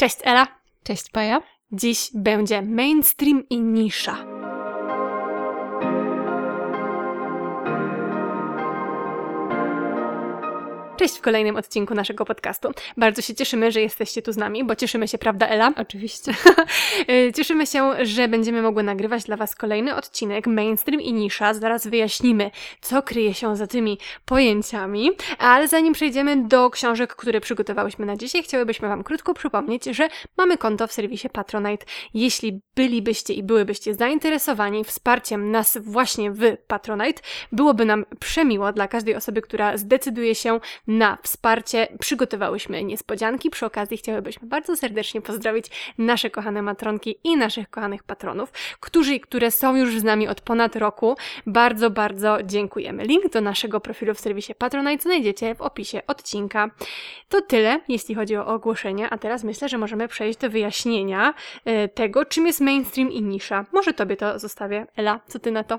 Cześć Ela. Cześć Paja. Dziś będzie mainstream i nisza. Cześć w kolejnym odcinku naszego podcastu. Bardzo się cieszymy, że jesteście tu z nami, bo cieszymy się, prawda, Ela? Oczywiście. Y, cieszymy się, że będziemy mogły nagrywać dla Was kolejny odcinek Mainstream i Nisza. Zaraz wyjaśnimy, co kryje się za tymi pojęciami. Ale zanim przejdziemy do książek, które przygotowałyśmy na dzisiaj, chciałybyśmy Wam krótko przypomnieć, że mamy konto w serwisie Patronite. Jeśli bylibyście i byłybyście zainteresowani wsparciem nas właśnie w Patronite, byłoby nam przemiło dla każdej osoby, która zdecyduje się na wsparcie. Przygotowałyśmy niespodzianki. Przy okazji chciałybyśmy bardzo serdecznie pozdrowić nasze kochane matronki i naszych kochanych patronów, którzy i które są już z nami od ponad roku. Bardzo, bardzo dziękujemy. Link do naszego profilu w serwisie Patronite znajdziecie w opisie odcinka. To tyle, jeśli chodzi o ogłoszenia, a teraz myślę, że możemy przejść do wyjaśnienia e, tego, czym jest mainstream i nisza. Może Tobie to zostawię. Ela, co Ty na to?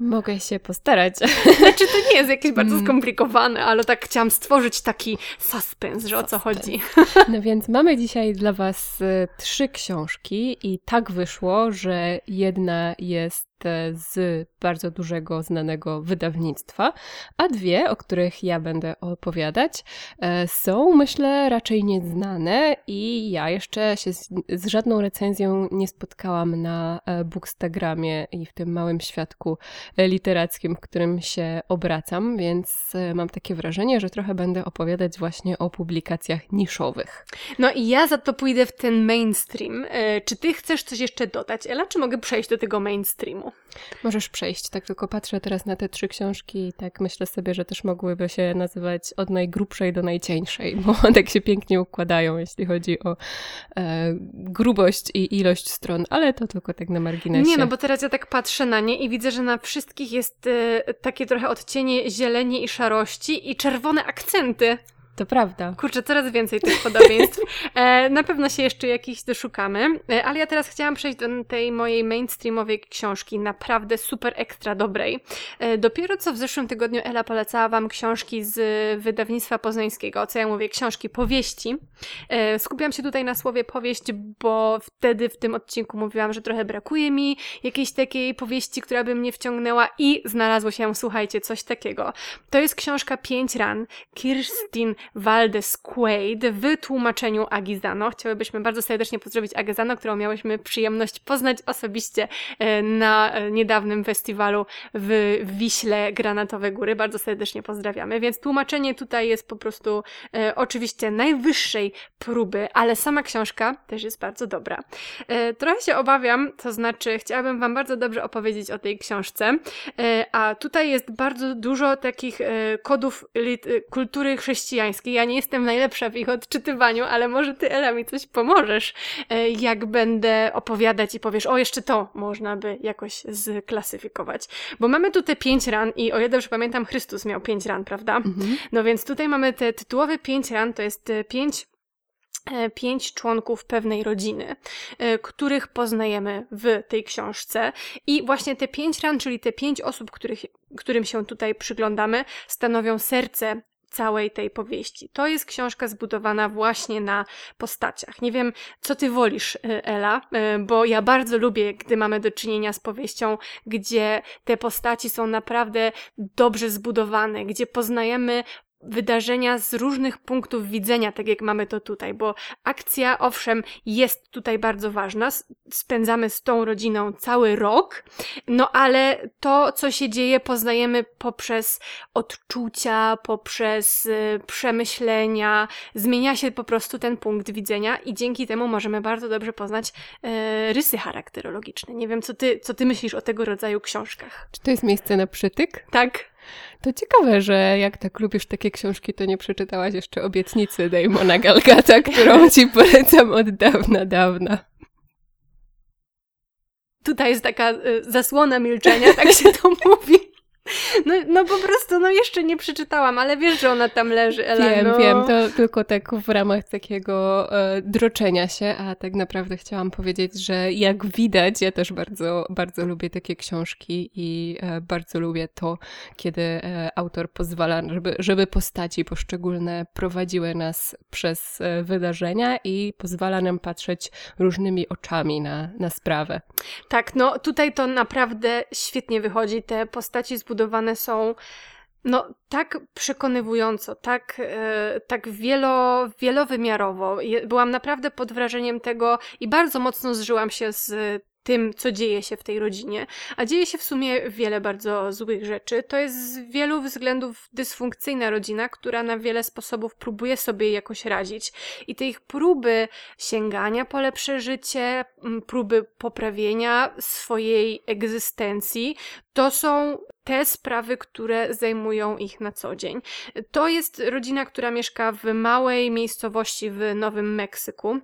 Mogę się postarać. Znaczy, to nie jest jakieś bardzo mm. skomplikowane, ale tak chciałam stworzyć taki suspens, że o co chodzi. No więc mamy dzisiaj dla Was y, trzy książki i tak wyszło, że jedna jest z bardzo dużego, znanego wydawnictwa, a dwie, o których ja będę opowiadać, e, są myślę raczej nieznane i ja jeszcze się z, z żadną recenzją nie spotkałam na e, Bookstagramie i w tym małym świadku literackim, w którym się obracam, więc e, mam takie wrażenie, że trochę będę opowiadać właśnie o publikacjach niszowych. No i ja za to pójdę w ten mainstream. Czy ty chcesz coś jeszcze dodać, Ela, czy mogę przejść do tego mainstreamu? Możesz przejść, tak tylko patrzę teraz na te trzy książki i tak myślę sobie, że też mogłyby się nazywać od najgrubszej do najcieńszej, bo tak się pięknie układają, jeśli chodzi o e, grubość i ilość stron, ale to tylko tak na marginesie. Nie, no bo teraz ja tak patrzę na nie i widzę, że na wszystkich jest e, takie trochę odcienie zieleni i szarości i czerwone akcenty. To prawda. Kurczę, coraz więcej tych podobieństw. E, na pewno się jeszcze jakichś doszukamy, e, ale ja teraz chciałam przejść do tej mojej mainstreamowej książki, naprawdę super ekstra dobrej. E, dopiero co w zeszłym tygodniu Ela polecała Wam książki z wydawnictwa poznańskiego, co ja mówię, książki powieści. Skupiam się tutaj na słowie powieść, bo wtedy w tym odcinku mówiłam, że trochę brakuje mi jakiejś takiej powieści, która by mnie wciągnęła i znalazło się, słuchajcie, coś takiego. To jest książka Pięć ran, Kirstin Valdez Quaid w tłumaczeniu Agizano. Chciałybyśmy bardzo serdecznie pozdrowić Agizano, którą miałyśmy przyjemność poznać osobiście e, na e, niedawnym festiwalu w Wiśle Granatowe Góry. Bardzo serdecznie pozdrawiamy. Więc tłumaczenie tutaj jest po prostu e, oczywiście najwyższej próby, ale sama książka też jest bardzo dobra. E, trochę się obawiam, to znaczy chciałabym Wam bardzo dobrze opowiedzieć o tej książce, e, a tutaj jest bardzo dużo takich e, kodów kultury chrześcijańskiej, ja nie jestem najlepsza w ich odczytywaniu, ale może ty, Ela, mi coś pomożesz, e, jak będę opowiadać i powiesz, o, jeszcze to można by jakoś zklasyfikować. Bo mamy tu te pięć ran i o ile dobrze pamiętam, Chrystus miał pięć ran, prawda? Mhm. No więc tutaj mamy te tytułowe pięć ran, to jest e, pięć e, pięć członków pewnej rodziny, których poznajemy w tej książce. I właśnie te pięć ran, czyli te pięć osób, których, którym się tutaj przyglądamy, stanowią serce całej tej powieści. To jest książka zbudowana właśnie na postaciach. Nie wiem, co ty wolisz, e, Ela, e, bo ja bardzo lubię, gdy mamy do czynienia z powieścią, gdzie te postaci są naprawdę dobrze zbudowane, gdzie poznajemy wydarzenia z różnych punktów widzenia, tak jak mamy to tutaj, bo akcja, owszem, jest tutaj bardzo ważna. Spędzamy z tą rodziną cały rok, no ale to, co się dzieje, poznajemy poprzez odczucia, poprzez y, przemyślenia. Zmienia się po prostu ten punkt widzenia i dzięki temu możemy bardzo dobrze poznać y, rysy charakterologiczne. Nie wiem, co ty, co ty myślisz o tego rodzaju książkach. Czy to jest miejsce na przytyk? Tak. To ciekawe, że jak tak lubisz takie książki, to nie przeczytałaś jeszcze obietnicy Damona Galgata, którą ci polecam od dawna, dawna. Tutaj jest taka y, zasłona milczenia, tak się to mówi. No, no po prostu, no jeszcze nie przeczytałam, ale wiesz, że ona tam leży, Ela. Wiem, no. wiem, to tylko tak w ramach takiego e, droczenia się, a tak naprawdę chciałam powiedzieć, że jak widać, ja też bardzo, bardzo lubię takie książki i e, bardzo lubię to, kiedy e, autor pozwala, żeby, żeby postaci poszczególne prowadziły nas przez e, wydarzenia i pozwala nam patrzeć różnymi oczami na, na sprawę. Tak, no tutaj to naprawdę świetnie wychodzi. Te postaci zbudowane są no, tak przekonywująco, tak, e, tak wielo, wielowymiarowo. Byłam naprawdę pod wrażeniem tego i bardzo mocno zżyłam się z tym, co dzieje się w tej rodzinie. A dzieje się w sumie wiele bardzo złych rzeczy. To jest z wielu względów dysfunkcyjna rodzina, która na wiele sposobów próbuje sobie jakoś radzić. I te ich próby sięgania po lepsze życie, próby poprawienia swojej egzystencji, to są te sprawy, które zajmują ich na co dzień. To jest rodzina, która mieszka w małej miejscowości w Nowym Meksyku.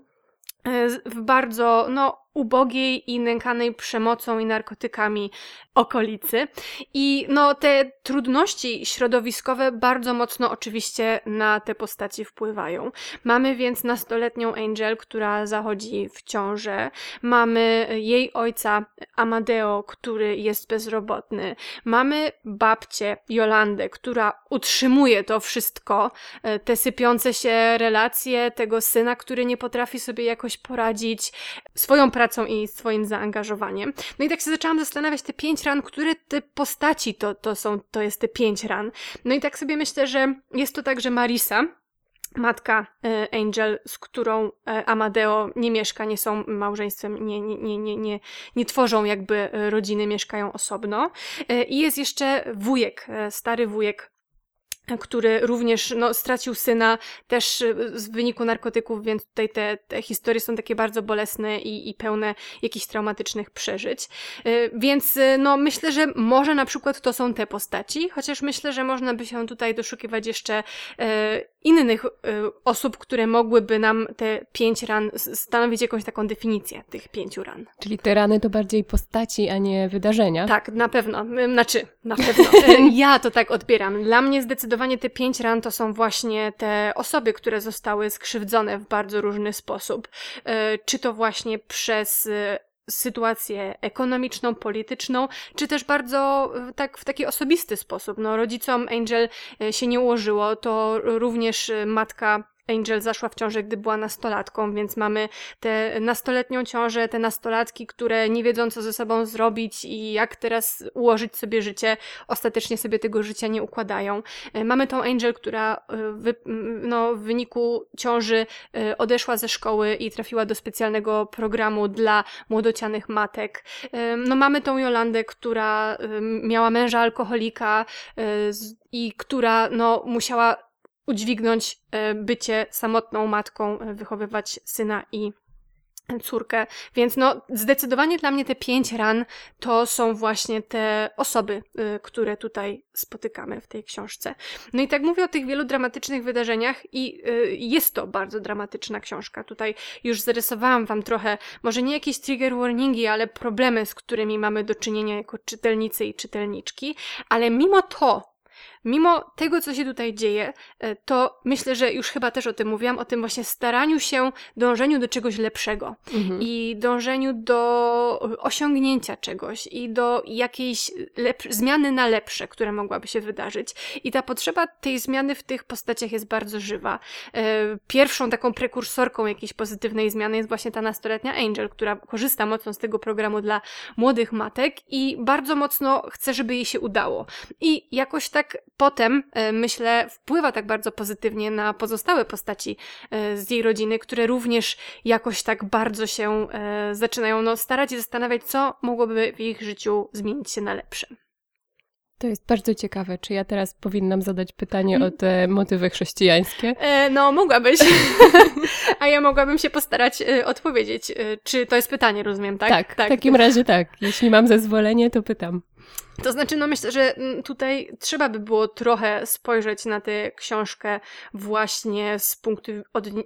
e, W bardzo, no, ubogiej i nękanej przemocą i narkotykami okolicy. I no, te trudności środowiskowe bardzo mocno oczywiście na te postaci wpływają. Mamy więc nastoletnią Angel, która zachodzi w ciążę. Mamy jej ojca Amadeo, który jest bezrobotny. Mamy babcię Jolandę, która utrzymuje to wszystko, e, te sypiące się relacje, tego syna, który nie potrafi sobie jakoś poradzić swoją pracą i swoim zaangażowaniem. No i tak się zaczęłam zastanawiać, te pięć ran, które te postaci to, to są, to jest te pięć ran. No i tak sobie myślę, że jest to tak, że Marisa, matka e, Angel, z którą e, Amadeo nie mieszka, nie są małżeństwem, nie, nie, nie, nie, nie, tworzą jakby e, rodziny, mieszkają osobno. I jest jeszcze wujek, stary wujek który również no, stracił syna też y, z wyniku narkotyków, więc tutaj te, te historie są takie bardzo bolesne i, i pełne jakichś traumatycznych przeżyć. Y, Więc y, no, myślę, że może na przykład to są te postaci, chociaż myślę, że można by się tutaj doszukiwać jeszcze innych osób, które mogłyby nam te pięć ran stanowić jakąś taką definicję tych pięciu ran. Czyli te rany to bardziej postaci, a nie wydarzenia. Tak, na pewno. Znaczy, na pewno. Ja to tak odbieram. Dla mnie zdecydowanie te pięć ran to są właśnie te osoby, które zostały skrzywdzone w bardzo różny sposób. E, Czy to właśnie przez e, sytuację ekonomiczną, polityczną, czy też bardzo e, tak w taki osobisty sposób. No, rodzicom Angel się nie ułożyło, to również matka Angel zaszła w ciążę, gdy była nastolatką, więc mamy tę nastoletnią ciążę, te nastolatki, które nie wiedzą, co ze sobą zrobić i jak teraz ułożyć sobie życie, ostatecznie sobie tego życia nie układają. E, Mamy tą Angel, która e, wy, no, w wyniku ciąży e, odeszła ze szkoły i trafiła do specjalnego programu dla młodocianych matek. No, mamy tą Jolandę, która miała męża alkoholika i która no, musiała udźwignąć e, bycie samotną matką, e, wychowywać syna i córkę. Więc no, zdecydowanie dla mnie te pięć ran to są właśnie te osoby, y, które tutaj spotykamy w tej książce. No i tak mówię o tych wielu dramatycznych wydarzeniach i jest to bardzo dramatyczna książka. Tutaj już zarysowałam wam trochę, może nie jakieś trigger warningi, ale problemy, z którymi mamy do czynienia jako czytelnicy i czytelniczki, ale mimo to Mimo tego, co się tutaj dzieje, e, to myślę, że już chyba też o tym mówiłam, o tym właśnie staraniu się, dążeniu do czegoś lepszego Mhm. i dążeniu do osiągnięcia czegoś i do jakiejś zmiany na lepsze, która mogłaby się wydarzyć. I ta potrzeba tej zmiany w tych postaciach jest bardzo żywa. E, Pierwszą taką prekursorką jakiejś pozytywnej zmiany jest właśnie ta nastoletnia Angel, która korzysta mocno z tego programu dla młodych matek i bardzo mocno chce, żeby jej się udało. I jakoś tak potem, e, myślę, wpływa tak bardzo pozytywnie na pozostałe postaci e, z jej rodziny, które również jakoś tak bardzo się e, zaczynają no, starać i zastanawiać, co mogłoby w ich życiu zmienić się na lepsze. To jest bardzo ciekawe. Czy ja teraz powinnam zadać pytanie Mhm. o te motywy chrześcijańskie? E, no, mogłabyś. A ja mogłabym się postarać odpowiedzieć. Czy to jest pytanie, rozumiem, tak? Tak, w takim razie tak. Jeśli mam zezwolenie, to pytam. To znaczy, no myślę, że mm, tutaj trzeba by było trochę spojrzeć na tę książkę właśnie z punktu,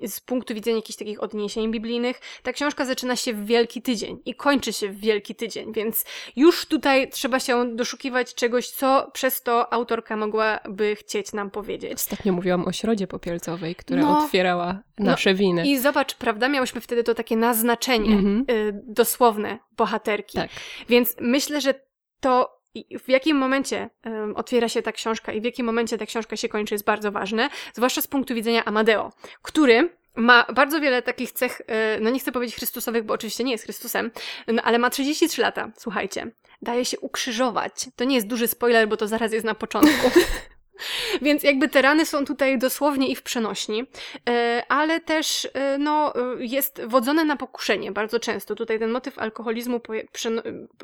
z punktu widzenia jakichś takich odniesień biblijnych. Ta książka zaczyna się w Wielki Tydzień i kończy się w Wielki Tydzień, więc już tutaj trzeba się doszukiwać czegoś, co przez to autorka mogłaby chcieć nam powiedzieć. Ostatnio mówiłam o środzie popielcowej, która no, otwierała nasze no, winy. I zobacz, prawda, miałyśmy wtedy to takie naznaczenie mm -hmm. y, dosłowne bohaterki. Tak. Więc myślę, że to w jakim momencie um, otwiera się ta książka i w jakim momencie ta książka się kończy jest bardzo ważne, zwłaszcza z punktu widzenia Amadeo, który ma bardzo wiele takich cech, e, no nie chcę powiedzieć Chrystusowych, bo oczywiście nie jest Chrystusem, no ale ma 33 lata, słuchajcie. Daje się ukrzyżować. To nie jest duży spoiler, bo to zaraz jest na początku. Więc jakby te rany są tutaj dosłownie i w przenośni, e, ale też e, no, jest wodzone na pokuszenie bardzo często. Tutaj ten motyw alkoholizmu,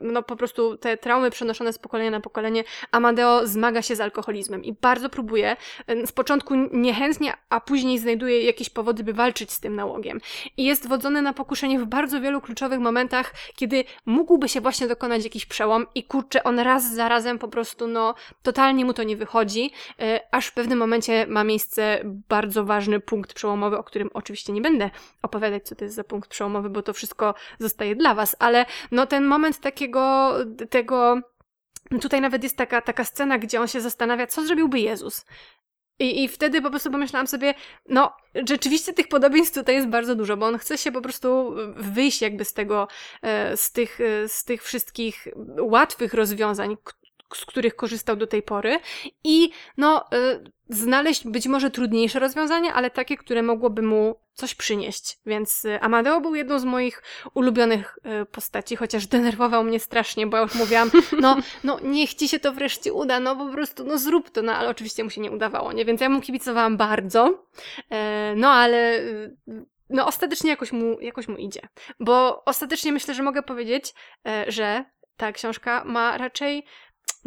no po prostu te traumy przenoszone z pokolenia na pokolenie, Amadeo zmaga się z alkoholizmem i bardzo próbuje, z początku niechętnie, a później znajduje jakieś powody, by walczyć z tym nałogiem. I jest wodzony na pokuszenie w bardzo wielu kluczowych momentach, kiedy mógłby się właśnie dokonać jakiś przełom i kurczę, on raz za razem po prostu, no, totalnie mu to nie wychodzi E, aż w pewnym momencie ma miejsce bardzo ważny punkt przełomowy, o którym oczywiście nie będę opowiadać, co to jest za punkt przełomowy, bo to wszystko zostaje dla Was, ale no ten moment takiego, tego Tutaj nawet jest taka, taka scena, gdzie on się zastanawia, co zrobiłby Jezus. I, I wtedy po prostu pomyślałam sobie, no, rzeczywiście tych podobieństw tutaj jest bardzo dużo, bo on chce się po prostu wyjść jakby z tego, e, z tych, e, z tych wszystkich łatwych rozwiązań, z których korzystał do tej pory i no, y, znaleźć być może trudniejsze rozwiązanie, ale takie, które mogłoby mu coś przynieść. Więc y, Amadeo był jedną z moich ulubionych y, postaci, chociaż denerwował mnie strasznie, bo ja już mówiłam, no, no niech ci się to wreszcie uda, no po prostu, no zrób to, no ale oczywiście mu się nie udawało, nie? Więc ja mu kibicowałam bardzo, e, no ale no ostatecznie jakoś mu, jakoś mu idzie. Bo ostatecznie myślę, że mogę powiedzieć, e, że ta książka ma raczej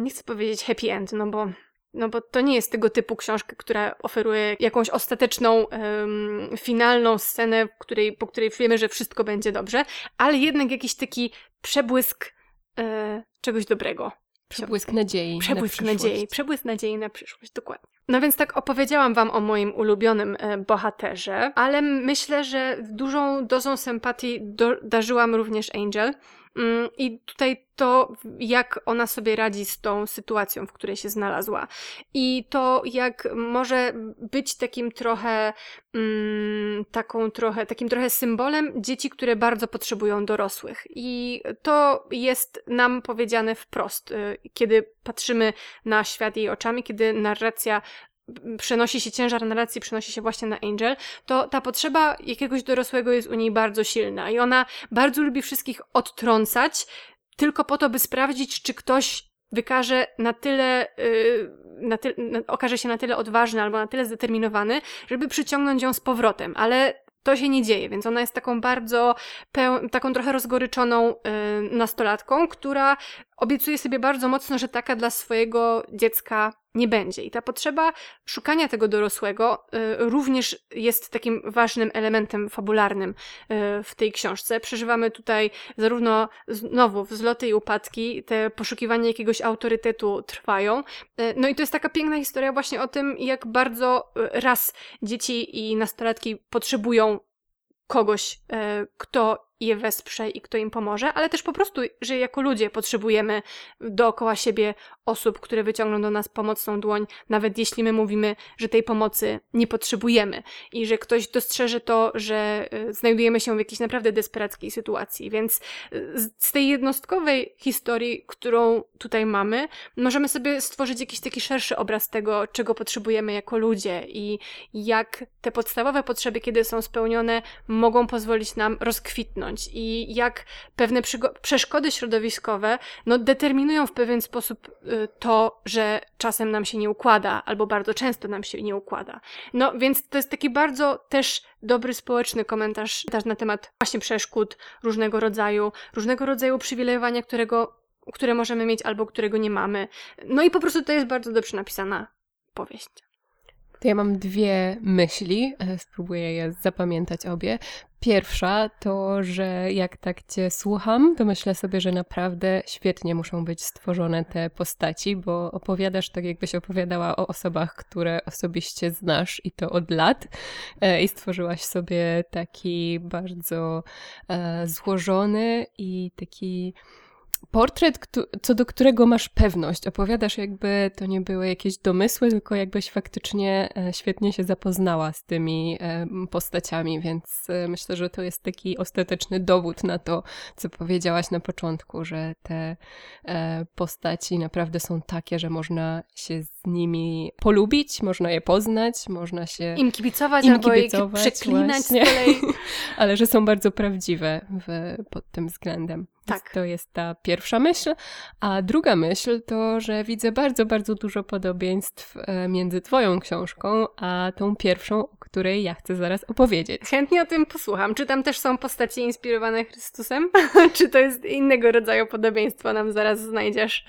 nie chcę powiedzieć happy end, no bo no bo to nie jest tego typu książka, która oferuje jakąś ostateczną, um, finalną scenę, której, po której wiemy, że wszystko będzie dobrze, ale jednak jakiś taki przebłysk e, czegoś dobrego. Przebłysk nadziei. Przebłysk na nadziei. Przebłysk nadziei na przyszłość, dokładnie. No więc tak opowiedziałam Wam o moim ulubionym e, bohaterze, ale myślę, że dużą dozą sympatii do, darzyłam również Angel. Mm, I tutaj to, jak ona sobie radzi z tą sytuacją, w której się znalazła. I to, jak może być takim trochę, mm, taką trochę, takim trochę symbolem dzieci, które bardzo potrzebują dorosłych. I to jest nam powiedziane wprost, y, kiedy patrzymy na świat jej oczami, kiedy narracja przenosi się ciężar narracji, przenosi się właśnie na Angel, to ta potrzeba jakiegoś dorosłego jest u niej bardzo silna i ona bardzo lubi wszystkich odtrącać, tylko po to, by sprawdzić, czy ktoś wykaże na tyle, yy, na ty okaże się na tyle odważny albo na tyle zdeterminowany, żeby przyciągnąć ją z powrotem, ale to się nie dzieje, więc ona jest taką bardzo, taką trochę rozgoryczoną yy, nastolatką, która obiecuje sobie bardzo mocno, że taka dla swojego dziecka nie będzie. I ta potrzeba szukania tego dorosłego y, również jest takim ważnym elementem fabularnym y, w tej książce. Przeżywamy tutaj zarówno znowu wzloty i upadki, te poszukiwania jakiegoś autorytetu trwają. Y, no i to jest taka piękna historia właśnie o tym, jak bardzo raz dzieci i nastolatki potrzebują kogoś, kto je wesprze i kto im pomoże, ale też po prostu, że jako ludzie potrzebujemy dookoła siebie osób, które wyciągną do nas pomocną dłoń, nawet jeśli my mówimy, że tej pomocy nie potrzebujemy i że ktoś dostrzeże to, że e, znajdujemy się w jakiejś naprawdę desperackiej sytuacji. Więc e, z tej jednostkowej historii, którą tutaj mamy, możemy sobie stworzyć jakiś taki szerszy obraz tego, czego potrzebujemy jako ludzie i jak te podstawowe potrzeby, kiedy są spełnione, mogą pozwolić nam rozkwitnąć i jak pewne przeszkody środowiskowe no, determinują w pewien sposób y, to, że czasem nam się nie układa, albo bardzo często nam się nie układa. No więc to jest taki bardzo też dobry społeczny komentarz na temat właśnie przeszkód różnego rodzaju, różnego rodzaju przywilejowania, którego, które możemy mieć albo którego nie mamy. No i po prostu to jest bardzo dobrze napisana powieść. To ja mam dwie myśli, e, spróbuję je zapamiętać obie. Pierwsza to, że jak tak cię słucham, to myślę sobie, że naprawdę świetnie muszą być stworzone te postaci, bo opowiadasz tak, jakbyś opowiadała o osobach, które osobiście znasz i to od lat. E, I stworzyłaś sobie taki bardzo e, złożony i taki portret, co do którego masz pewność. Opowiadasz, jakby to nie były jakieś domysły, tylko jakbyś faktycznie e, świetnie się zapoznała z tymi e, postaciami, więc e, myślę, że to jest taki ostateczny dowód na to, co powiedziałaś na początku, że te postaci naprawdę są takie, że można się z nimi polubić, można je poznać, można się im kibicować im albo kibicować, przeklinać właśnie. z kolei. Ale że są bardzo prawdziwe w, pod tym względem. Tak. To jest ta pierwsza myśl. A druga myśl to, że widzę bardzo, bardzo dużo podobieństw e, między Twoją książką a tą pierwszą, o której ja chcę zaraz opowiedzieć. Chętnie o tym posłucham. Czy tam też są postacie inspirowane Chrystusem? Czy to jest innego rodzaju podobieństwo nam zaraz znajdziesz?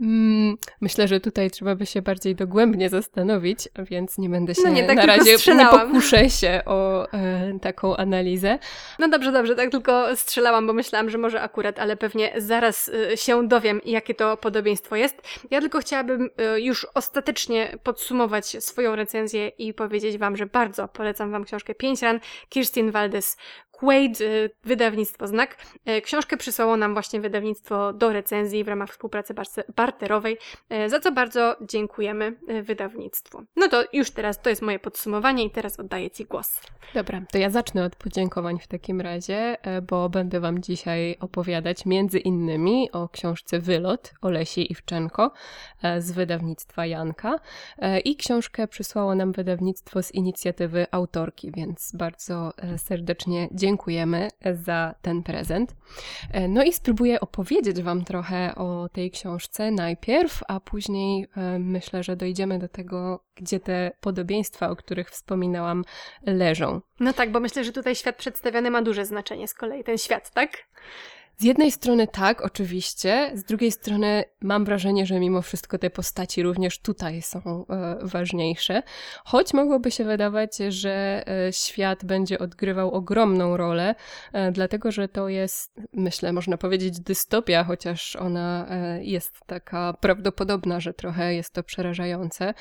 Mm, myślę, że tutaj trzeba by się bardziej dogłębnie zastanowić, więc nie będę się no nie, tak na razie nie pokuszę się o e, taką analizę. No dobrze, dobrze, tak tylko strzelałam, bo myślałam, że może akurat, ale pewnie zaraz e, się dowiem, jakie to podobieństwo jest. Ja tylko chciałabym e, już ostatecznie podsumować swoją recenzję i powiedzieć Wam, że bardzo polecam Wam książkę Pięć ran Kirstin Waldes Quaid, y, wydawnictwo Znak. Y, książkę przysłało nam właśnie wydawnictwo do recenzji w ramach współpracy barterowej, y, za co bardzo dziękujemy wydawnictwu. No to już teraz to jest moje podsumowanie i teraz oddaję Ci głos. Dobra, to ja zacznę od podziękowań w takim razie, bo będę Wam dzisiaj opowiadać między innymi o książce Wylot Olesi Iwczenko z wydawnictwa Janka i książkę przysłało nam wydawnictwo z inicjatywy autorki, więc bardzo serdecznie dziękuję dziękujemy za ten prezent. E, no i spróbuję opowiedzieć Wam trochę o tej książce najpierw, a później e, myślę, że dojdziemy do tego, gdzie te podobieństwa, o których wspominałam, leżą. No tak, bo myślę, że tutaj świat przedstawiony ma duże znaczenie z kolei, ten świat, tak? Z jednej strony tak, oczywiście, z drugiej strony mam wrażenie, że mimo wszystko te postaci również tutaj są e, ważniejsze, choć mogłoby się wydawać, że e, świat będzie odgrywał ogromną rolę, e, dlatego że to jest, myślę, można powiedzieć dystopia, chociaż ona jest taka prawdopodobna, że trochę jest to przerażające.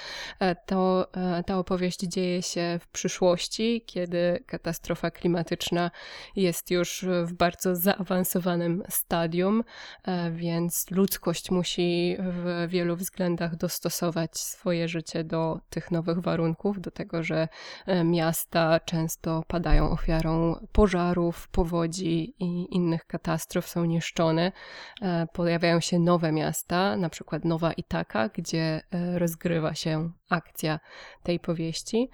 To ta opowieść dzieje się w przyszłości, kiedy katastrofa klimatyczna jest już w bardzo zaawansowanym stadium, e, więc ludzkość musi w wielu względach dostosować swoje życie do tych nowych warunków, do tego, że e, miasta często padają ofiarą pożarów, powodzi i innych katastrof, są niszczone. E, pojawiają się nowe miasta, na przykład Nowa Itaka, gdzie rozgrywa się akcja tej powieści.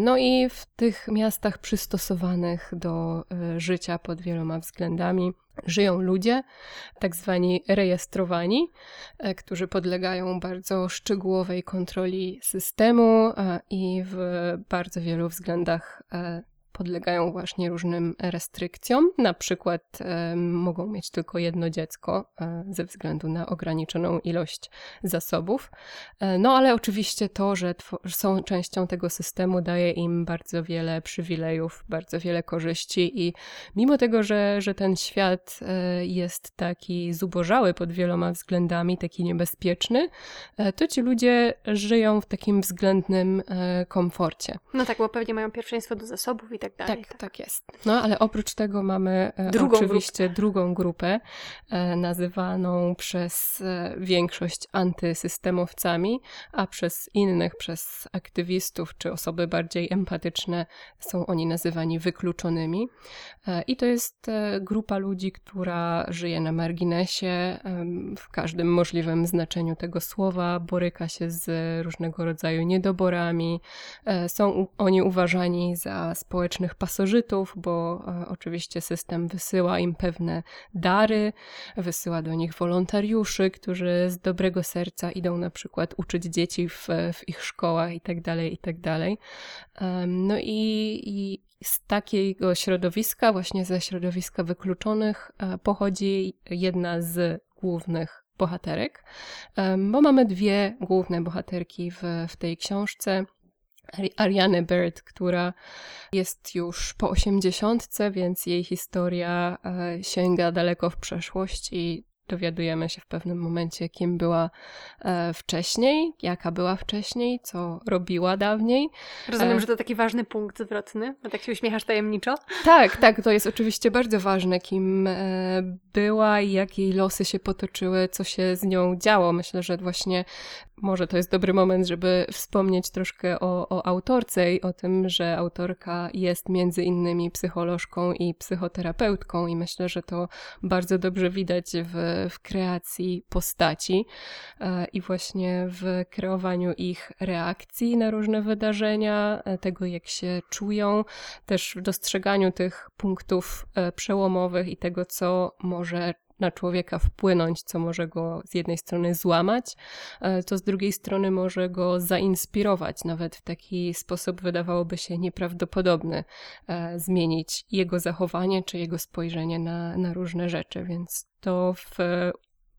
No i w tych miastach przystosowanych do życia pod wieloma względami żyją ludzie, tak zwani rejestrowani, e, którzy podlegają bardzo szczegółowej kontroli systemu e, i w bardzo wielu względach e, podlegają właśnie różnym restrykcjom. Na przykład mogą mieć tylko jedno dziecko e, ze względu na ograniczoną ilość zasobów. E, no ale oczywiście to, że są częścią tego systemu, daje im bardzo wiele przywilejów, bardzo wiele korzyści i mimo tego, że, że ten świat e, jest taki zubożały pod wieloma względami, taki niebezpieczny, to ci ludzie żyją w takim względnym komforcie. No tak, bo pewnie mają pierwszeństwo do zasobów i tak tak dalej. Tak, tak, tak jest. No ale oprócz tego mamy e, drugą oczywiście grupę. drugą grupę, e, nazywaną przez e, większość antysystemowcami, a przez innych, przez aktywistów czy osoby bardziej empatyczne są oni nazywani wykluczonymi. I to jest grupa ludzi, która żyje na marginesie w każdym możliwym znaczeniu tego słowa, boryka się z różnego rodzaju niedoborami. Są oni uważani za społeczne społecznych pasożytów, bo e, oczywiście system wysyła im pewne dary, wysyła do nich wolontariuszy, którzy z dobrego serca idą na przykład uczyć dzieci w, w ich szkołach itd., tak itd. Tak no i, i z takiego środowiska, właśnie ze środowiska wykluczonych, e, pochodzi jedna z głównych bohaterek, bo mamy dwie główne bohaterki w, w tej książce. Ariane Bird, która jest już po osiemdziesiątce, więc jej historia e, sięga daleko w przeszłość i dowiadujemy się w pewnym momencie, kim była e, wcześniej, jaka była wcześniej, co robiła dawniej. Rozumiem, e... że to taki ważny punkt zwrotny, bo tak się uśmiechasz tajemniczo. Tak, tak, to jest oczywiście bardzo ważne, kim była i jak jej losy się potoczyły, co się z nią działo. Myślę, że właśnie może to jest dobry moment, żeby wspomnieć troszkę o, o autorce i o tym, że autorka jest między innymi psycholożką i psychoterapeutką, i myślę, że to bardzo dobrze widać w, w kreacji postaci e, i właśnie w kreowaniu ich reakcji na różne wydarzenia, e, tego jak się czują, też w dostrzeganiu tych punktów e, przełomowych i tego, co może na człowieka wpłynąć, co może go z jednej strony złamać, e, to z drugiej strony może go zainspirować, nawet w taki sposób wydawałoby się nieprawdopodobny, e, zmienić jego zachowanie czy jego spojrzenie na, na różne rzeczy. Więc to w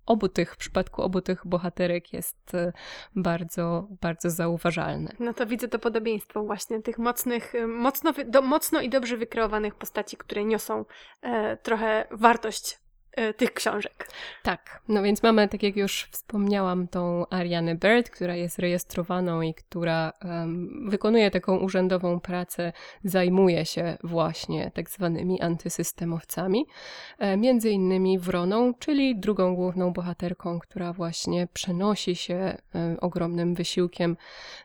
obu tych, w przypadku obu tych bohaterek jest e, bardzo, bardzo zauważalne. No to widzę to podobieństwo właśnie tych mocnych, mocno, do, mocno i dobrze wykreowanych postaci, które niosą e, trochę wartość tych książek. Tak, no więc mamy, tak jak już wspomniałam, tą Arianę Bird, która jest rejestrowaną i która um, wykonuje taką urzędową pracę, zajmuje się właśnie tak zwanymi antysystemowcami, e, między innymi Wroną, czyli drugą główną bohaterką, która właśnie przenosi się e, ogromnym wysiłkiem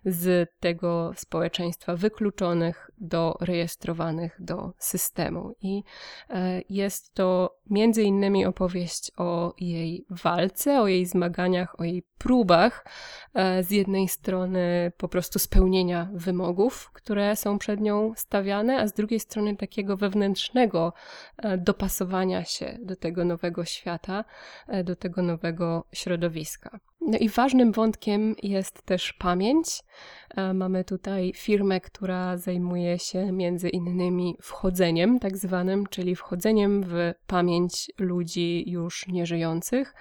z tego społeczeństwa wykluczonych do rejestrowanych do systemu. I e, jest to między innymi opowieść o jej walce, o jej zmaganiach, o jej próbach e, z jednej strony po prostu spełnienia wymogów, które są przed nią stawiane, a z drugiej strony takiego wewnętrznego e, dopasowania się do tego nowego świata, do tego nowego środowiska. No i ważnym wątkiem jest też pamięć. E, mamy tutaj firmę, która zajmuje się między innymi wchodzeniem, tak zwanym, czyli wchodzeniem w pamięć ludzi już nieżyjących,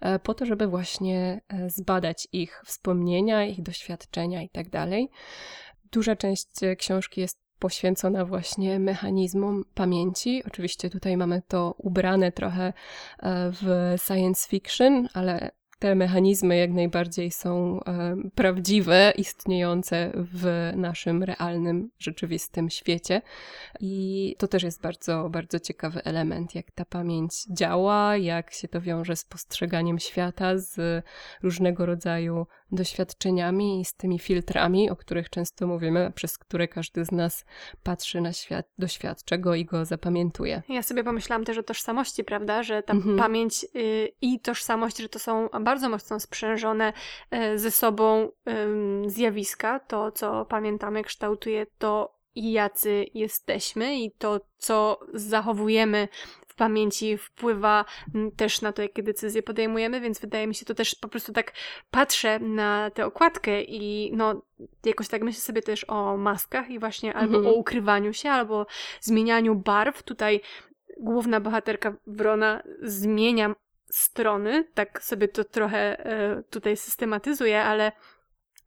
e, po to, żeby właśnie e, zbadać ich wspomnienia, ich doświadczenia itd. Tak Duża część książki jest poświęcona właśnie mechanizmom pamięci. Oczywiście tutaj mamy to ubrane trochę w science fiction, ale te mechanizmy jak najbardziej są e, prawdziwe, istniejące w naszym realnym, rzeczywistym świecie. I to też jest bardzo, bardzo ciekawy element, jak ta pamięć działa, jak się to wiąże z postrzeganiem świata, z różnego rodzaju doświadczeniami i z tymi filtrami, o których często mówimy, przez które każdy z nas patrzy na świat, doświadcza go i go zapamiętuje. Ja sobie pomyślałam też o tożsamości, prawda, że ta mhm. pamięć y, i tożsamość, że to są bardzo mocno sprzężone y, ze sobą zjawiska. To, co pamiętamy, kształtuje to, jacy jesteśmy i to, co zachowujemy pamięci wpływa mm, też na to, jakie decyzje podejmujemy, więc wydaje mi się to też po prostu tak patrzę na tę okładkę i no jakoś tak myślę sobie też o maskach i właśnie albo mhm. o ukrywaniu się, albo zmienianiu barw. Tutaj główna bohaterka Wrona zmienia strony, tak sobie to trochę e, tutaj systematyzuje, ale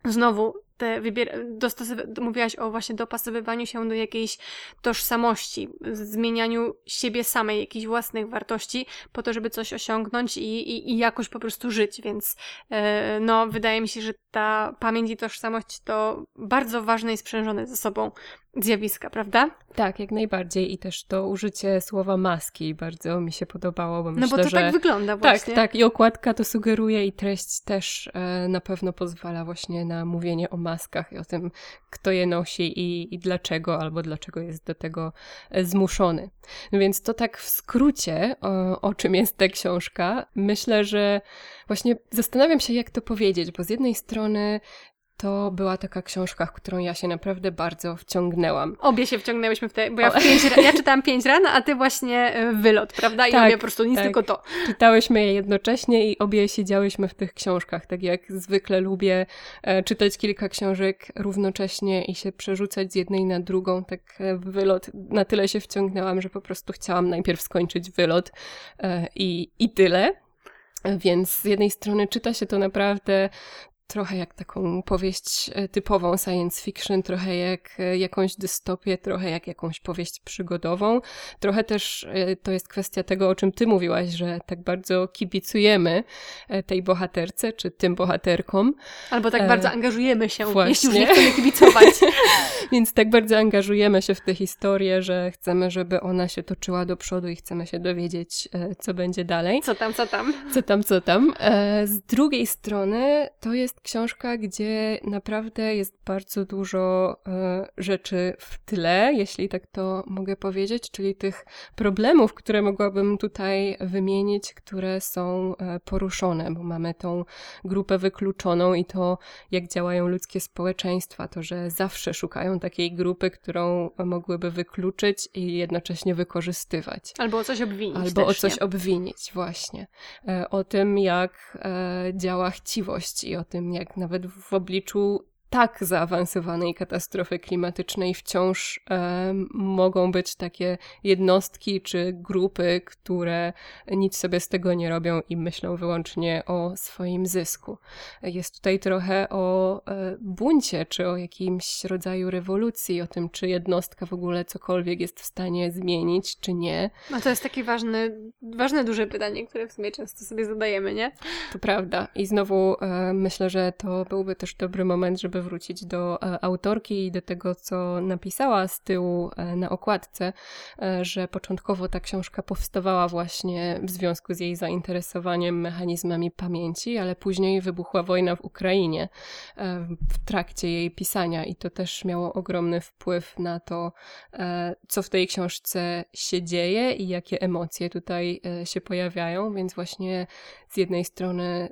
znowu te wybier- mówiłaś o właśnie dopasowywaniu się do jakiejś tożsamości, zmienianiu siebie samej, jakichś własnych wartości, po to, żeby coś osiągnąć i, i, i jakoś po prostu żyć, więc e, no, wydaje mi się, że ta pamięć i tożsamość to bardzo ważne i sprzężone ze sobą zjawiska, prawda? Tak, jak najbardziej. I też to użycie słowa maski bardzo mi się podobało, bo myślę, No bo to że... tak wygląda właśnie. Tak, tak. I okładka to sugeruje i treść też e, na pewno pozwala właśnie na mówienie o maskach i o tym, kto je nosi i, i dlaczego, albo dlaczego jest do tego e, zmuszony. No więc to tak w skrócie, o, o czym jest ta książka. Myślę, że właśnie zastanawiam się, jak to powiedzieć, bo z jednej strony to była taka książka, w którą ja się naprawdę bardzo wciągnęłam. Obie się wciągnęłyśmy w te, bo ja, w pięć, ja czytałam pięć ran, a ty właśnie e, wylot, prawda? I tak, obie po prostu nic, tak. tylko to. Czytałyśmy je jednocześnie i obie siedziałyśmy w tych książkach, tak jak zwykle lubię e, czytać kilka książek równocześnie i się przerzucać z jednej na drugą, tak e, wylot na tyle się wciągnęłam, że po prostu chciałam najpierw skończyć wylot e, i, i tyle. Więc z jednej strony czyta się to naprawdę trochę jak taką powieść e, typową science fiction, trochę jak e, jakąś dystopię, trochę jak jakąś powieść przygodową. Trochę też e, to jest kwestia tego, o czym ty mówiłaś, że tak bardzo kibicujemy tej bohaterce, czy tym bohaterkom. Albo tak bardzo angażujemy się, Właśnie. jeśli już nie chcemy kibicować. Więc tak bardzo angażujemy się w tę historię, że chcemy, żeby ona się toczyła do przodu i chcemy się dowiedzieć, co będzie dalej. Co tam, co tam. Co tam, co tam. Z drugiej strony to jest książka, gdzie naprawdę jest bardzo dużo e, rzeczy w tle, jeśli tak to mogę powiedzieć, czyli tych problemów, które mogłabym tutaj wymienić, które są e, poruszone, bo mamy tą grupę wykluczoną i to, jak działają ludzkie społeczeństwa, to, że zawsze szukają takiej grupy, którą mogłyby wykluczyć i jednocześnie wykorzystywać. Albo o coś obwinić. Albo też, o coś nie? obwinić, właśnie. E, o tym, jak działa chciwość i o tym, jak nawet w obliczu tak zaawansowanej katastrofy klimatycznej wciąż e, mogą być takie jednostki czy grupy, które nic sobie z tego nie robią i myślą wyłącznie o swoim zysku. Jest tutaj trochę o e, buncie, czy o jakimś rodzaju rewolucji, o tym, czy jednostka w ogóle cokolwiek jest w stanie zmienić, czy nie. No to jest takie ważne, ważne duże pytanie, które w sumie często sobie zadajemy, nie? To prawda. I znowu e, myślę, że to byłby też dobry moment, żeby wrócić do e, autorki i do tego, co napisała z tyłu e, na okładce, e, że początkowo ta książka powstawała właśnie w związku z jej zainteresowaniem mechanizmami pamięci, ale później wybuchła wojna w Ukrainie w trakcie jej pisania i to też miało ogromny wpływ na to, co w tej książce się dzieje i jakie emocje tutaj się pojawiają, więc właśnie z jednej strony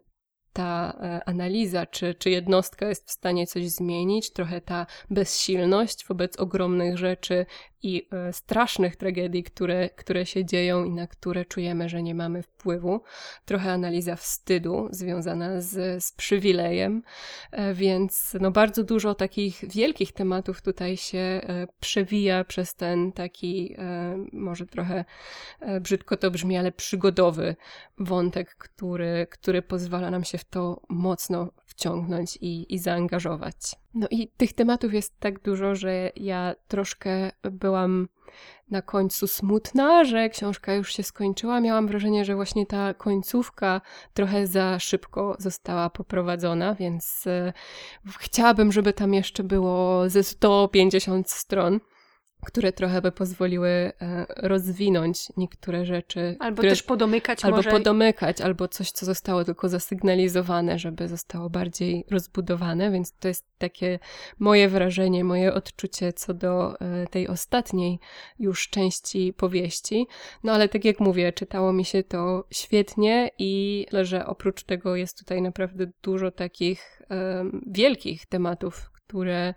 ta e, analiza, czy, czy jednostka jest w stanie coś zmienić, trochę ta bezsilność wobec ogromnych rzeczy i e, strasznych tragedii, które, które się dzieją i na które czujemy, że nie mamy wpływu. Trochę analiza wstydu związana z, z przywilejem, e, więc no bardzo dużo takich wielkich tematów tutaj się e, przewija przez ten taki, może trochę brzydko to brzmi, ale przygodowy wątek, który, który pozwala nam się w to mocno wciągnąć i, i zaangażować. No i tych tematów jest tak dużo, że ja troszkę byłam na końcu smutna, że książka już się skończyła. Miałam wrażenie, że właśnie ta końcówka trochę za szybko została poprowadzona, więc e, chciałabym, żeby tam jeszcze było ze 150 stron które trochę by pozwoliły e, rozwinąć niektóre rzeczy. Albo które, też podomykać Albo może. podomykać, albo coś, co zostało tylko zasygnalizowane, żeby zostało bardziej rozbudowane, więc to jest takie moje wrażenie, moje odczucie co do e, tej ostatniej już części powieści. No ale tak jak mówię, czytało mi się to świetnie i że oprócz tego jest tutaj naprawdę dużo takich um, wielkich tematów, które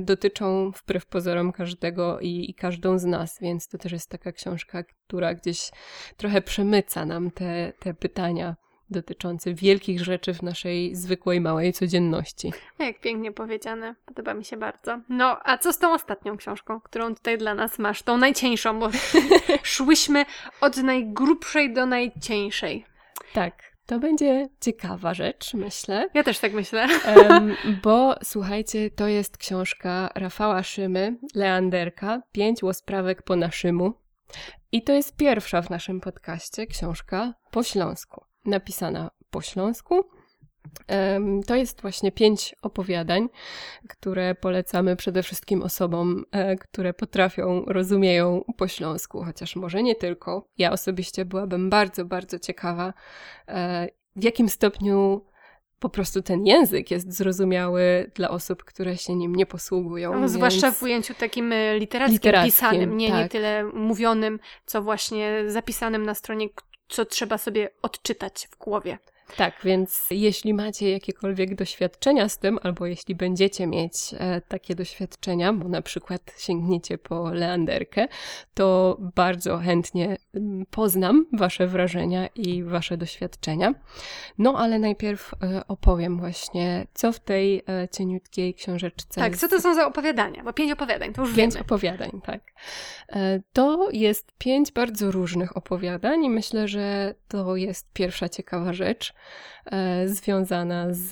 dotyczą wbrew pozorom każdego i, i, każdą z nas, więc to też jest taka książka, która gdzieś trochę przemyca nam te, te pytania dotyczące wielkich rzeczy w naszej zwykłej, małej codzienności. Jak pięknie powiedziane, podoba mi się bardzo. No, a co z tą ostatnią książką, którą tutaj dla nas masz? Tą najcieńszą, bo szłyśmy od najgrubszej do najcieńszej. Tak. To będzie ciekawa rzecz, myślę. Ja też tak myślę. Bo słuchajcie, to jest książka Rafała Szymy, Leanderka, Pięć łosprawek po naszymu. I to jest pierwsza w naszym podcaście książka po śląsku. Napisana po śląsku, to jest właśnie pięć opowiadań, które polecamy przede wszystkim osobom, e, które potrafią, rozumieją po śląsku, chociaż może nie tylko. Ja osobiście byłabym bardzo, bardzo ciekawa, e, w jakim stopniu po prostu ten język jest zrozumiały dla osób, które się nim nie posługują. No. Zwłaszcza w ujęciu takim e, literackim, literackim pisanym, nie, tak. nie tyle mówionym, co właśnie zapisanym na stronie, co trzeba sobie odczytać w głowie. Tak, więc jeśli macie jakiekolwiek doświadczenia z tym, albo jeśli będziecie mieć e, takie doświadczenia, bo na przykład sięgniecie po leanderkę, to bardzo chętnie poznam Wasze wrażenia i Wasze doświadczenia. No ale najpierw e, opowiem właśnie, co w tej e, cieniutkiej książeczce. Tak, co to są za opowiadania? Bo pięć opowiadań, to już pięć wiemy. opowiadań, tak. To jest pięć bardzo różnych opowiadań i myślę, że to jest pierwsza ciekawa rzecz związana z,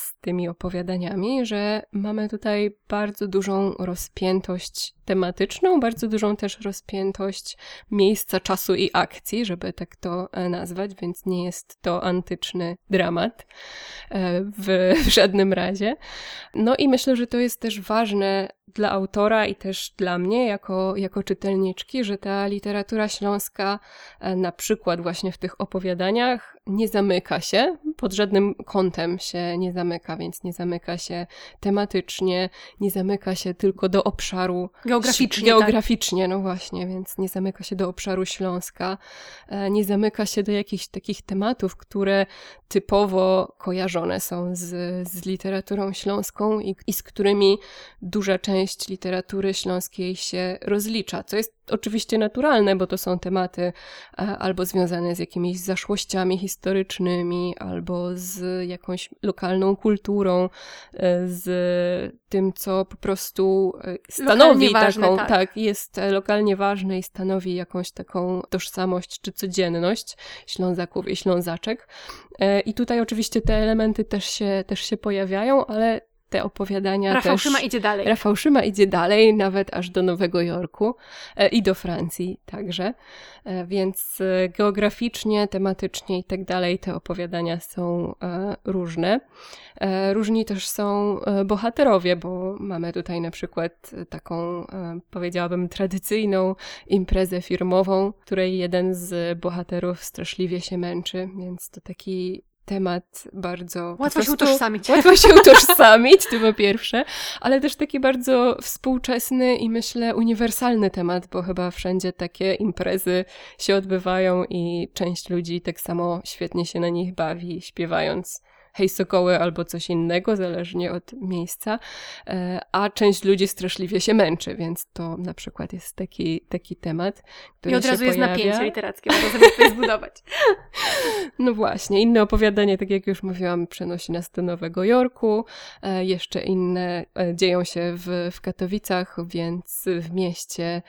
z tymi opowiadaniami, że mamy tutaj bardzo dużą rozpiętość tematyczną, bardzo dużą też rozpiętość miejsca, czasu i akcji, żeby tak to e, nazwać, więc nie jest to antyczny dramat e, w, w żadnym razie. No i myślę, że to jest też ważne dla autora i też dla mnie jako, jako czytelniczki, że ta literatura śląska e, na przykład właśnie w tych opowiadaniach nie zamyka się, pod żadnym kątem się nie zamyka, więc nie zamyka się tematycznie, nie zamyka się tylko do obszaru geograficznie. Geograficznie, tak. no właśnie, więc nie zamyka się do obszaru Śląska, e, nie zamyka się do jakichś takich tematów, które typowo kojarzone są z, z literaturą śląską i, i z którymi duża część literatury śląskiej się rozlicza, co jest oczywiście naturalne, bo to są tematy e, albo związane z jakimiś zaszłościami historycznymi, albo z jakąś lokalną kulturą, e, z tym, co po prostu e, stanowi ważne, taką, tak. tak, jest lokalnie ważne i stanowi jakąś taką tożsamość czy codzienność Ślązaków i Ślązaczek. I tutaj oczywiście te elementy też się, też się pojawiają, ale te opowiadania Rafał też... Szyma idzie dalej. Rafał Szyma idzie dalej, nawet aż do Nowego Jorku e, i do Francji także. E, więc e, geograficznie, tematycznie i tak dalej te opowiadania są różne. Różni też są bohaterowie, bo mamy tutaj na przykład taką, powiedziałabym, tradycyjną imprezę firmową, której jeden z bohaterów straszliwie się męczy, więc to taki temat bardzo. Łatwo się utożsamić. Łatwo się utożsamić, to po pierwsze, ale też taki bardzo współczesny i myślę uniwersalny temat, bo chyba wszędzie takie imprezy się odbywają i część ludzi tak samo świetnie się na nich bawi, śpiewając hej sokoły albo coś innego, zależnie od miejsca, e, a część ludzi straszliwie się męczy, więc to na przykład jest taki, taki temat, który I od razu jest pojawia. napięcie literackie, można sobie tutaj zbudować. No właśnie, inne opowiadanie, tak jak już mówiłam, przenosi nas do Nowego Jorku, e, jeszcze inne e, dzieją się w, w Katowicach, więc w mieście,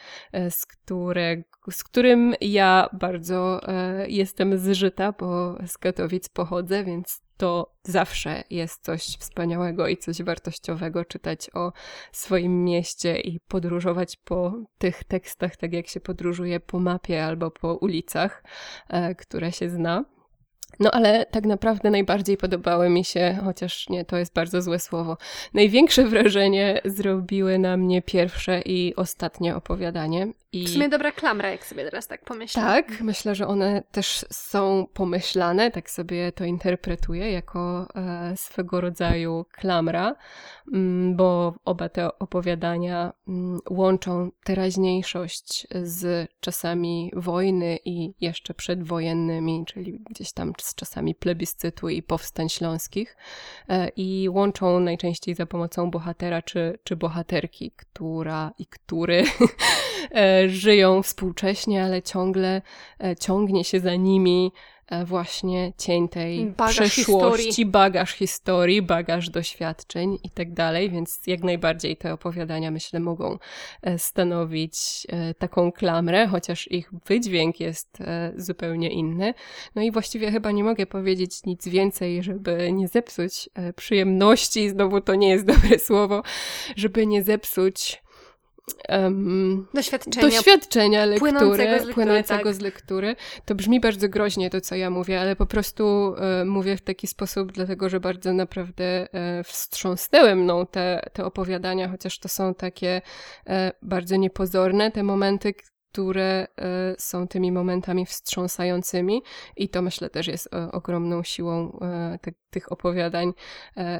z, które, z którym ja bardzo jestem zżyta, bo z Katowic pochodzę, więc to zawsze jest coś wspaniałego i coś wartościowego czytać o swoim mieście i podróżować po tych tekstach, tak jak się podróżuje po mapie albo po ulicach, e, które się zna. No ale tak naprawdę najbardziej podobały mi się, chociaż nie, to jest bardzo złe słowo. Największe wrażenie zrobiły na mnie pierwsze i ostatnie opowiadanie. I... W sumie dobra klamra, jak sobie teraz tak pomyślę. Tak, myślę, że one też są pomyślane, tak sobie to interpretuję, jako e, swego rodzaju klamra, mm, bo oba te opowiadania mm, łączą teraźniejszość z czasami wojny i jeszcze przedwojennymi, czyli gdzieś tam z czasami plebiscytu i powstań śląskich e, i łączą najczęściej za pomocą bohatera czy, czy bohaterki, która i który e, żyją współcześnie, ale ciągle e, ciągnie się za nimi E, właśnie cień tej bagaż przeszłości, historii. bagaż historii, bagaż doświadczeń i tak dalej, więc jak najbardziej te opowiadania, myślę, mogą e, stanowić taką klamrę, chociaż ich wydźwięk jest zupełnie inny. No i właściwie chyba nie mogę powiedzieć nic więcej, żeby nie zepsuć przyjemności, znowu to nie jest dobre słowo, żeby nie zepsuć um, doświadczenia, doświadczenia lektury, płynącego, z lektury, płynącego tak. z lektury. To brzmi bardzo groźnie to, co ja mówię, ale po prostu e, mówię w taki sposób, dlatego że bardzo naprawdę e, wstrząsnęły mną te, te opowiadania, chociaż to są takie e, bardzo niepozorne, te momenty, które e, są tymi momentami wstrząsającymi i to myślę też jest e, ogromną siłą e, te, tych opowiadań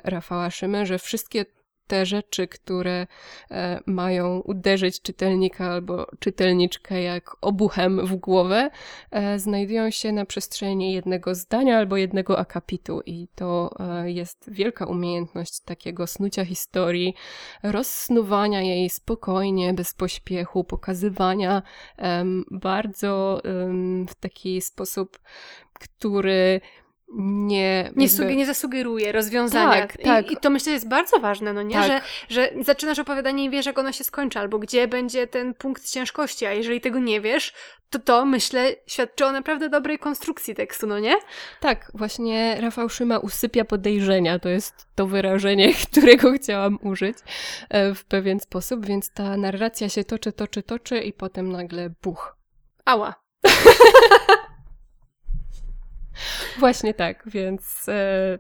Rafała Szymy, że wszystkie te rzeczy, które e, mają uderzyć czytelnika albo czytelniczkę jak obuchem w głowę, e, znajdują się na przestrzeni jednego zdania albo jednego akapitu. I to e, jest wielka umiejętność takiego snucia historii, rozsnuwania jej spokojnie, bez pośpiechu, pokazywania bardzo w taki sposób, który nie... Nie, jakby... nie zasugeruje rozwiązania. Tak, tak. I, I, to myślę jest bardzo ważne, no nie? Tak. Że, że zaczynasz opowiadanie i wiesz, jak ono się skończy, albo gdzie będzie ten punkt ciężkości, a jeżeli tego nie wiesz, to to, myślę, świadczy o naprawdę dobrej konstrukcji tekstu, no nie? Tak, właśnie Rafał Szyma usypia podejrzenia, to jest to wyrażenie, którego chciałam użyć e, w pewien sposób, więc ta narracja się toczy, toczy, toczy i potem nagle buch. Ała. Właśnie tak, więc e,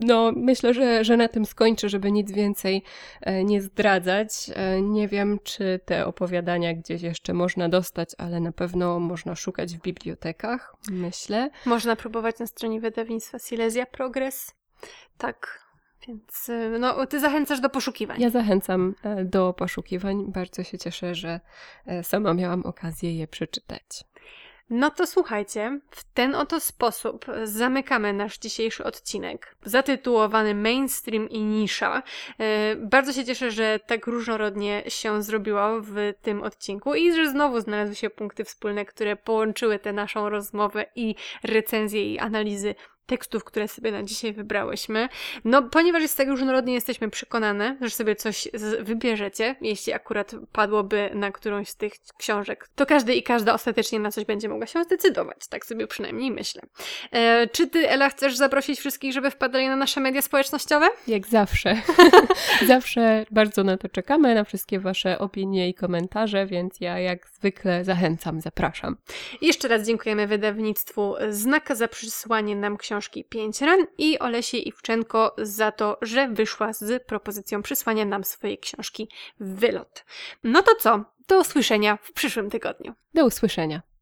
no, myślę, że, że na tym skończę, żeby nic więcej e, nie zdradzać. E, nie wiem, czy te opowiadania gdzieś jeszcze można dostać, ale na pewno można szukać w bibliotekach, myślę. Można próbować na stronie wydawnictwa Silesia Progress. Tak, więc no, ty zachęcasz do poszukiwań. Ja zachęcam do poszukiwań. Bardzo się cieszę, że sama miałam okazję je przeczytać. No to słuchajcie, w ten oto sposób zamykamy nasz dzisiejszy odcinek zatytułowany Mainstream i Nisza. E, bardzo się cieszę, że tak różnorodnie się zrobiło w tym odcinku i że znowu znalazły się punkty wspólne, które połączyły tę naszą rozmowę i recenzję i analizy tekstów, które sobie na dzisiaj wybrałyśmy. No, ponieważ jest tak różnorodnie, jesteśmy przekonane, że sobie coś wybierzecie, jeśli akurat padłoby na którąś z tych książek, to każdy i każda ostatecznie na coś będzie mogła się zdecydować. Tak sobie przynajmniej myślę. E, czy ty, Ela, chcesz zaprosić wszystkich, żeby wpadali na nasze media społecznościowe? Jak zawsze. zawsze bardzo na to czekamy, na wszystkie wasze opinie i komentarze, więc ja jak zwykle zachęcam, zapraszam. I jeszcze raz dziękujemy wydawnictwu Znaka za przysłanie nam książki książki Pięć ran i Olesie Iwczenko za to, że wyszła z propozycją przysłania nam swojej książki Wylot. No to co? Do usłyszenia w przyszłym tygodniu. Do usłyszenia.